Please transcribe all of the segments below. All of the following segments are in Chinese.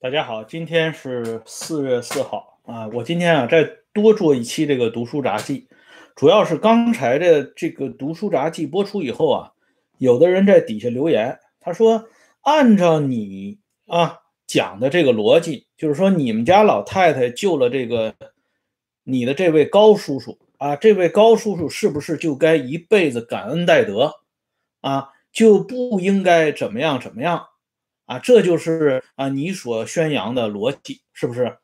大家好，今天是四月四号啊。我今天啊再多做一期这个读书杂记，主要是刚才的这个读书杂记播出以后啊，有的人在底下留言，他说按照你啊讲的这个逻辑，就是说你们家老太太救了这个你的这位高叔叔啊，这位高叔叔是不是就该一辈子感恩戴德啊，就不应该怎么样怎么样？啊，这就是啊你所宣扬的逻辑，是不是？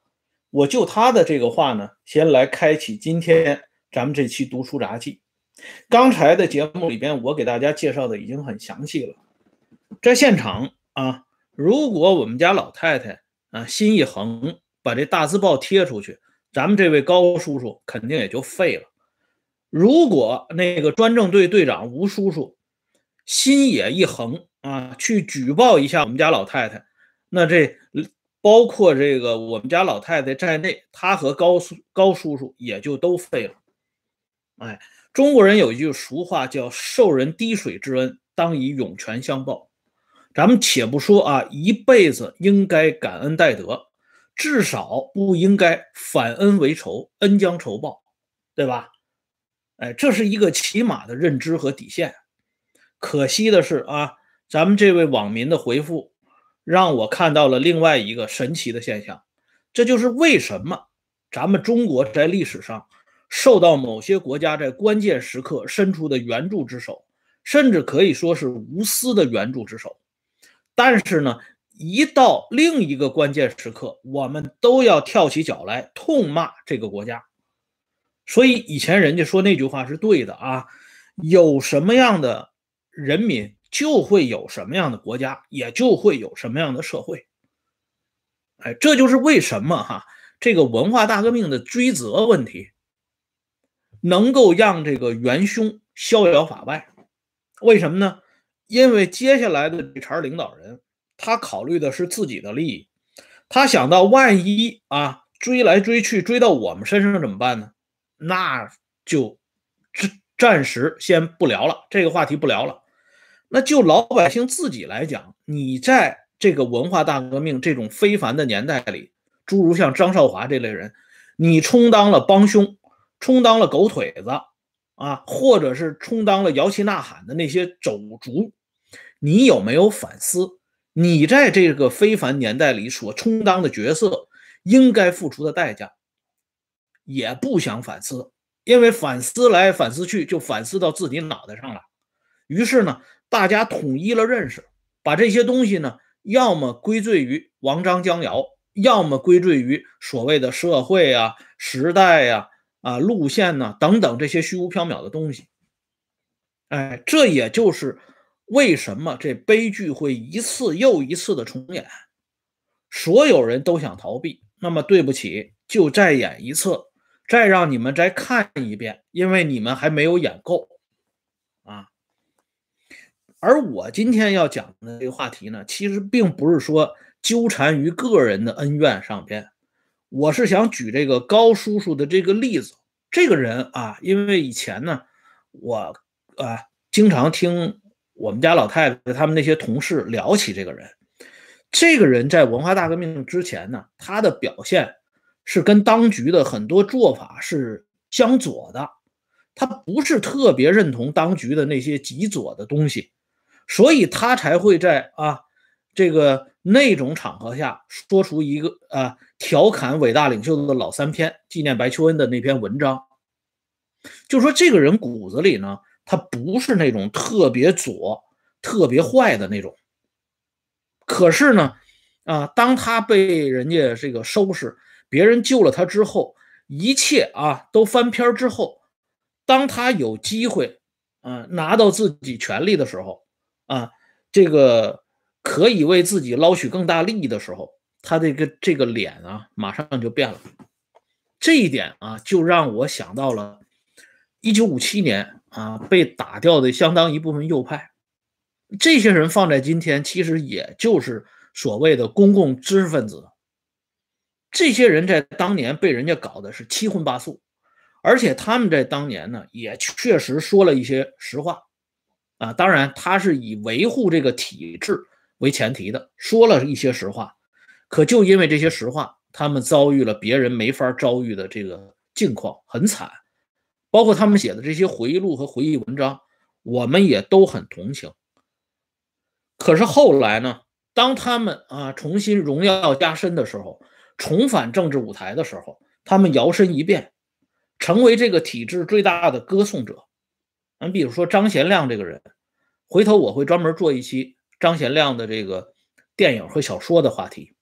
我就他的这个话呢，先来开启今天咱们这期读书杂记。刚才的节目里边，我给大家介绍的已经很详细了。在现场啊，如果我们家老太太啊心一横，把这大字报贴出去，咱们这位高叔叔肯定也就废了。如果那个专政队队长吴叔叔心也一横，啊，去举报一下我们家老太太，那这包括这个我们家老太太在内，他和高叔高叔叔也就都废了。哎，中国人有一句俗话叫“受人滴水之恩，当以涌泉相报”。咱们且不说啊，一辈子应该感恩戴德，至少不应该反恩为仇，恩将仇报，对吧？哎，这是一个起码的认知和底线。可惜的是啊。咱们这位网民的回复，让我看到了另外一个神奇的现象，这就是为什么咱们中国在历史上受到某些国家在关键时刻伸出的援助之手，甚至可以说是无私的援助之手，但是呢，一到另一个关键时刻，我们都要跳起脚来痛骂这个国家。所以以前人家说那句话是对的啊，有什么样的人民。就会有什么样的国家，也就会有什么样的社会。哎，这就是为什么哈这个文化大革命的追责问题能够让这个元凶逍遥法外。为什么呢？因为接下来的这茬领导人，他考虑的是自己的利益，他想到万一啊追来追去追到我们身上怎么办呢？那就暂暂时先不聊了，这个话题不聊了。那就老百姓自己来讲，你在这个文化大革命这种非凡的年代里，诸如像张少华这类人，你充当了帮凶，充当了狗腿子啊，或者是充当了摇旗呐喊的那些走卒，你有没有反思？你在这个非凡年代里所充当的角色，应该付出的代价，也不想反思，因为反思来反思去，就反思到自己脑袋上了。于是呢。大家统一了认识，把这些东西呢，要么归罪于王张江瑶，要么归罪于所谓的社会啊、时代呀、啊路线呢等等这些虚无缥缈的东西。哎，这也就是为什么这悲剧会一次又一次的重演。所有人都想逃避，那么对不起，就再演一次，再让你们再看一遍，因为你们还没有演够。而我今天要讲的这个话题呢，其实并不是说纠缠于个人的恩怨上边，我是想举这个高叔叔的这个例子。这个人啊，因为以前呢，我啊经常听我们家老太太他们那些同事聊起这个人。这个人在文化大革命之前呢，他的表现是跟当局的很多做法是相左的，他不是特别认同当局的那些极左的东西。所以他才会在啊这个那种场合下说出一个啊调侃伟大领袖的老三篇，纪念白求恩的那篇文章，就说这个人骨子里呢，他不是那种特别左、特别坏的那种。可是呢，啊，当他被人家这个收拾，别人救了他之后，一切啊都翻篇之后，当他有机会啊拿到自己权利的时候。啊，这个可以为自己捞取更大利益的时候，他这个这个脸啊，马上就变了。这一点啊，就让我想到了一九五七年啊被打掉的相当一部分右派。这些人放在今天，其实也就是所谓的公共知识分子。这些人在当年被人家搞的是七荤八素，而且他们在当年呢，也确实说了一些实话。啊，当然，他是以维护这个体制为前提的，说了一些实话。可就因为这些实话，他们遭遇了别人没法遭遇的这个境况，很惨。包括他们写的这些回忆录和回忆文章，我们也都很同情。可是后来呢？当他们啊重新荣耀加身的时候，重返政治舞台的时候，他们摇身一变，成为这个体制最大的歌颂者。你比如说张贤亮这个人，回头我会专门做一期张贤亮的这个电影和小说的话题。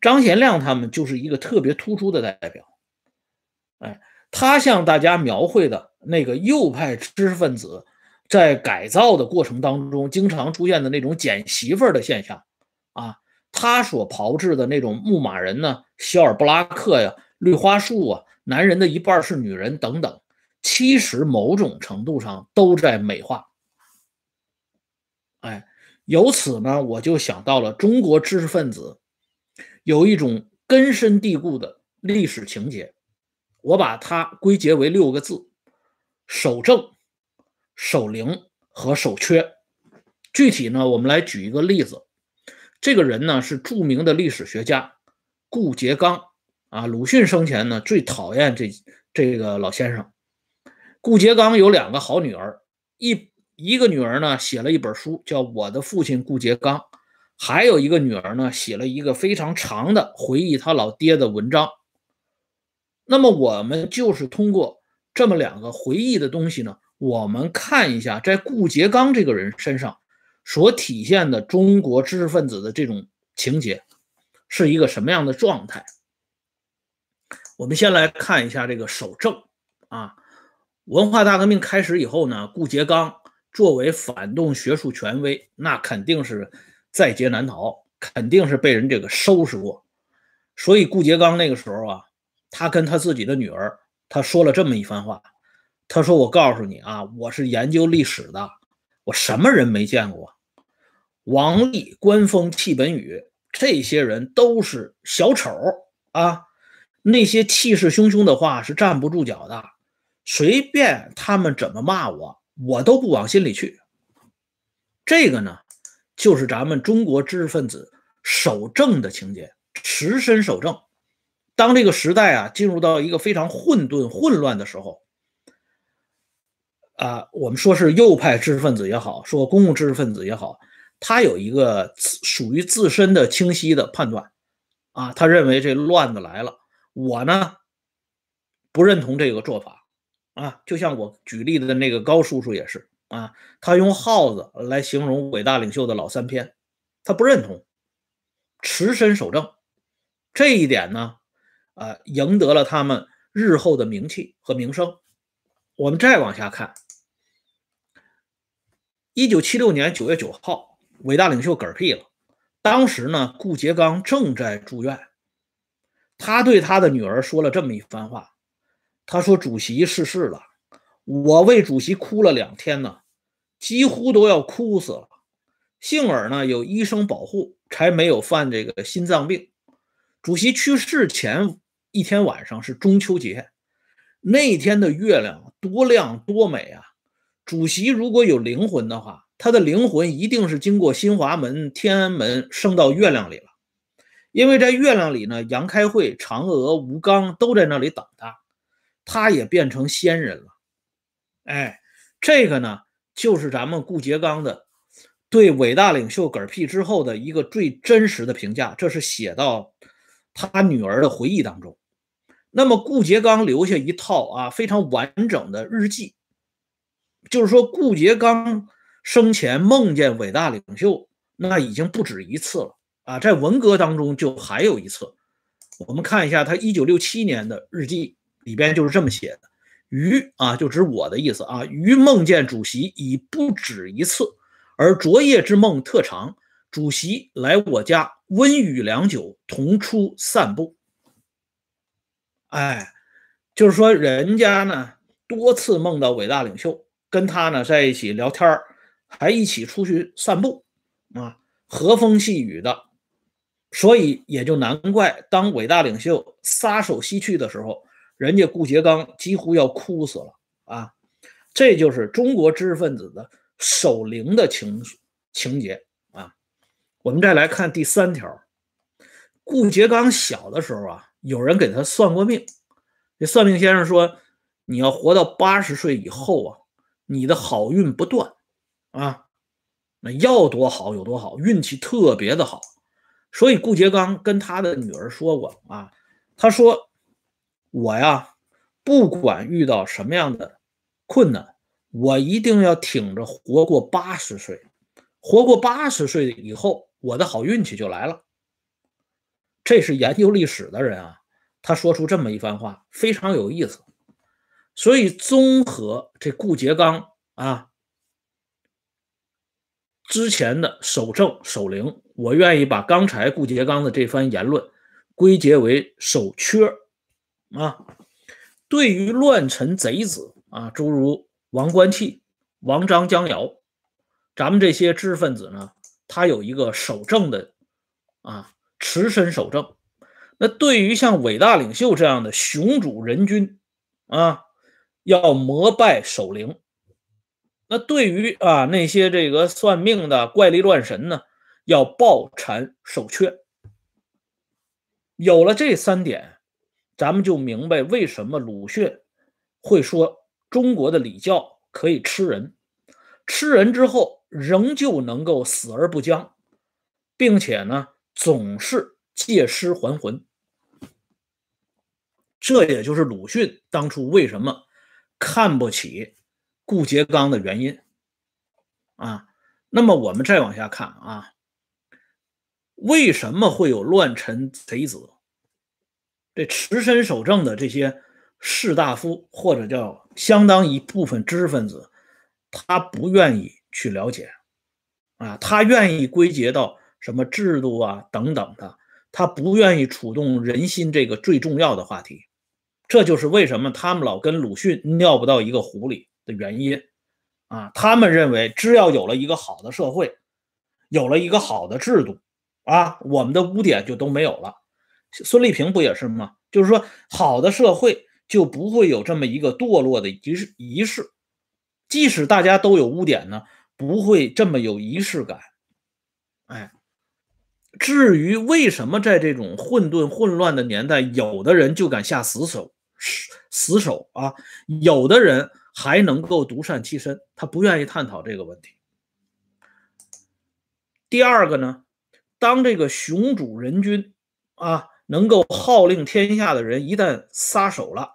张贤亮他们就是一个特别突出的代表。哎，他向大家描绘的那个右派知识分子在改造的过程当中经常出现的那种捡媳妇儿的现象。啊，他所炮制的那种牧马人呢，肖尔布拉克呀，绿花树啊，男人的一半是女人等等，其实某种程度上都在美化。哎，由此呢，我就想到了中国知识分子有一种根深蒂固的历史情节，我把它归结为六个字：守正、守灵和守缺。具体呢，我们来举一个例子。这个人呢是著名的历史学家顾颉刚啊。鲁迅生前呢最讨厌这这个老先生。顾颉刚有两个好女儿，一一个女儿呢写了一本书叫《我的父亲顾颉刚》，还有一个女儿呢写了一个非常长的回忆他老爹的文章。那么我们就是通过这么两个回忆的东西呢，我们看一下在顾颉刚这个人身上。所体现的中国知识分子的这种情节是一个什么样的状态？我们先来看一下这个守正啊。文化大革命开始以后呢，顾颉刚作为反动学术权威，那肯定是在劫难逃，肯定是被人这个收拾过。所以顾颉刚那个时候啊，他跟他自己的女儿他说了这么一番话，他说：“我告诉你啊，我是研究历史的。”我什么人没见过？王立、关锋、戚本禹这些人都是小丑啊！那些气势汹汹的话是站不住脚的，随便他们怎么骂我，我都不往心里去。这个呢，就是咱们中国知识分子守正的情节，持身守正。当这个时代啊进入到一个非常混沌、混乱的时候。啊，我们说是右派知识分子也好，说公共知识分子也好，他有一个属于自身的清晰的判断。啊，他认为这乱子来了，我呢不认同这个做法。啊，就像我举例的那个高叔叔也是啊，他用耗子来形容伟大领袖的老三篇，他不认同，持身守正，这一点呢，啊，赢得了他们日后的名气和名声。我们再往下看。一九七六年九月九号，伟大领袖嗝屁了。当时呢，顾颉刚正在住院。他对他的女儿说了这么一番话：“他说，主席逝世了，我为主席哭了两天呢，几乎都要哭死了。幸而呢，有医生保护，才没有犯这个心脏病。主席去世前一天晚上是中秋节，那天的月亮多亮多美啊！”主席如果有灵魂的话，他的灵魂一定是经过新华门、天安门升到月亮里了，因为在月亮里呢，杨开慧、嫦娥、吴刚都在那里等他，他也变成仙人了。哎，这个呢，就是咱们顾颉刚的对伟大领袖嗝屁之后的一个最真实的评价，这是写到他女儿的回忆当中。那么顾颉刚留下一套啊非常完整的日记。就是说，顾颉刚生前梦见伟大领袖，那已经不止一次了啊！在文革当中就还有一次。我们看一下他一九六七年的日记里边就是这么写的：“余啊，就指我的意思啊。余梦见主席已不止一次，而昨夜之梦特长。主席来我家温语良久，同出散步。哎，就是说人家呢多次梦到伟大领袖。”跟他呢在一起聊天还一起出去散步，啊，和风细雨的，所以也就难怪当伟大领袖撒手西去的时候，人家顾颉刚几乎要哭死了啊！这就是中国知识分子的守灵的情情节啊！我们再来看第三条，顾颉刚小的时候啊，有人给他算过命，这算命先生说，你要活到八十岁以后啊，你的好运不断啊，那要多好有多好，运气特别的好。所以顾颉刚跟他的女儿说过啊，他说我呀，不管遇到什么样的困难，我一定要挺着活过八十岁，活过八十岁以后，我的好运气就来了。这是研究历史的人啊，他说出这么一番话，非常有意思。所以综合这顾颉刚啊之前的守正守灵，我愿意把刚才顾颉刚的这番言论归结为守缺啊。对于乱臣贼子啊，诸如王观器、王章、江尧，咱们这些知识分子呢，他有一个守正的啊。持身守正，那对于像伟大领袖这样的雄主人君啊，要膜拜守灵；那对于啊那些这个算命的怪力乱神呢，要抱禅守缺。有了这三点，咱们就明白为什么鲁迅会说中国的礼教可以吃人，吃人之后仍旧能够死而不僵，并且呢。总是借尸还魂，这也就是鲁迅当初为什么看不起顾颉刚的原因啊。那么我们再往下看啊，为什么会有乱臣贼子？这持身守正的这些士大夫或者叫相当一部分知识分子，他不愿意去了解啊，他愿意归结到。什么制度啊，等等的，他不愿意触动人心这个最重要的话题，这就是为什么他们老跟鲁迅尿不到一个壶里的原因啊。他们认为，只要有了一个好的社会，有了一个好的制度啊，我们的污点就都没有了。孙立平不也是吗？就是说，好的社会就不会有这么一个堕落的仪式仪式，即使大家都有污点呢，不会这么有仪式感。哎。至于为什么在这种混沌混乱的年代，有的人就敢下死手，死死手啊，有的人还能够独善其身，他不愿意探讨这个问题。第二个呢，当这个雄主人君啊，能够号令天下的人一旦撒手了，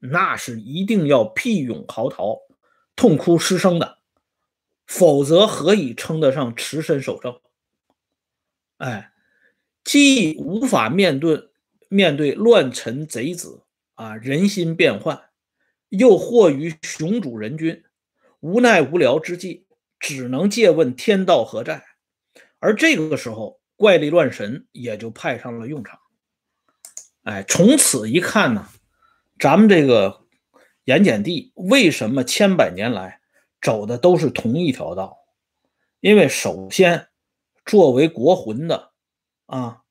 那是一定要屁勇嚎啕、痛哭失声的，否则何以称得上持身守正？哎，既无法面对面对乱臣贼子啊，人心变幻，又惑于雄主人君，无奈无聊之际，只能借问天道何在。而这个时候，怪力乱神也就派上了用场。哎，从此一看呢，咱们这个盐碱地为什么千百年来走的都是同一条道？因为首先。作为国魂的啊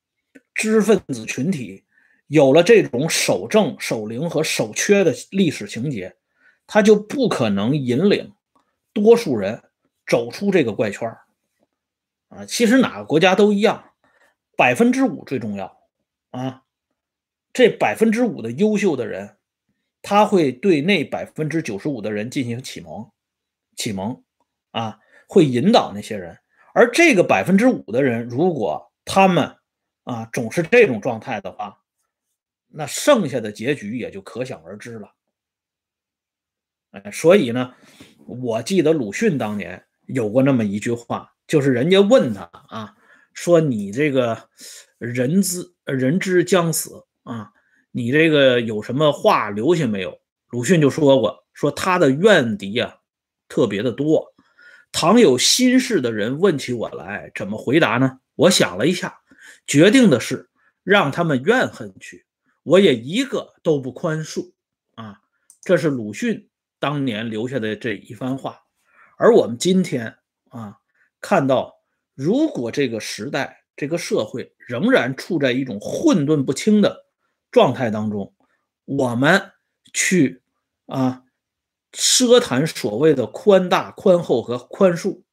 知识分子群体，有了这种守正、守灵和守缺的历史情节，他就不可能引领多数人走出这个怪圈啊。其实哪个国家都一样，百分之五最重要啊。这百分之五的优秀的人，他会对那百分之九十五的人进行启蒙，启蒙啊，会引导那些人。而这个百分之五的人，如果他们啊总是这种状态的话，那剩下的结局也就可想而知了。所以呢，我记得鲁迅当年有过那么一句话，就是人家问他啊，说你这个人之人之将死啊，你这个有什么话留下没有？鲁迅就说过，说他的怨敌啊特别的多。倘有心事的人问起我来，怎么回答呢？我想了一下，决定的是让他们怨恨去，我也一个都不宽恕啊！这是鲁迅当年留下的这一番话。而我们今天啊，看到如果这个时代、这个社会仍然处在一种混沌不清的状态当中，我们去啊。奢谈所谓的宽大、宽厚和宽恕，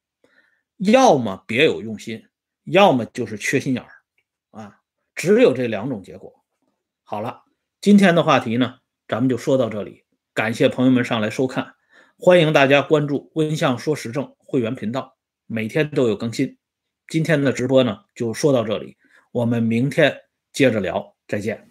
要么别有用心，要么就是缺心眼儿啊！只有这两种结果。好了，今天的话题呢，咱们就说到这里。感谢朋友们上来收看，欢迎大家关注温相说时政会员频道，每天都有更新。今天的直播呢，就说到这里，我们明天接着聊，再见。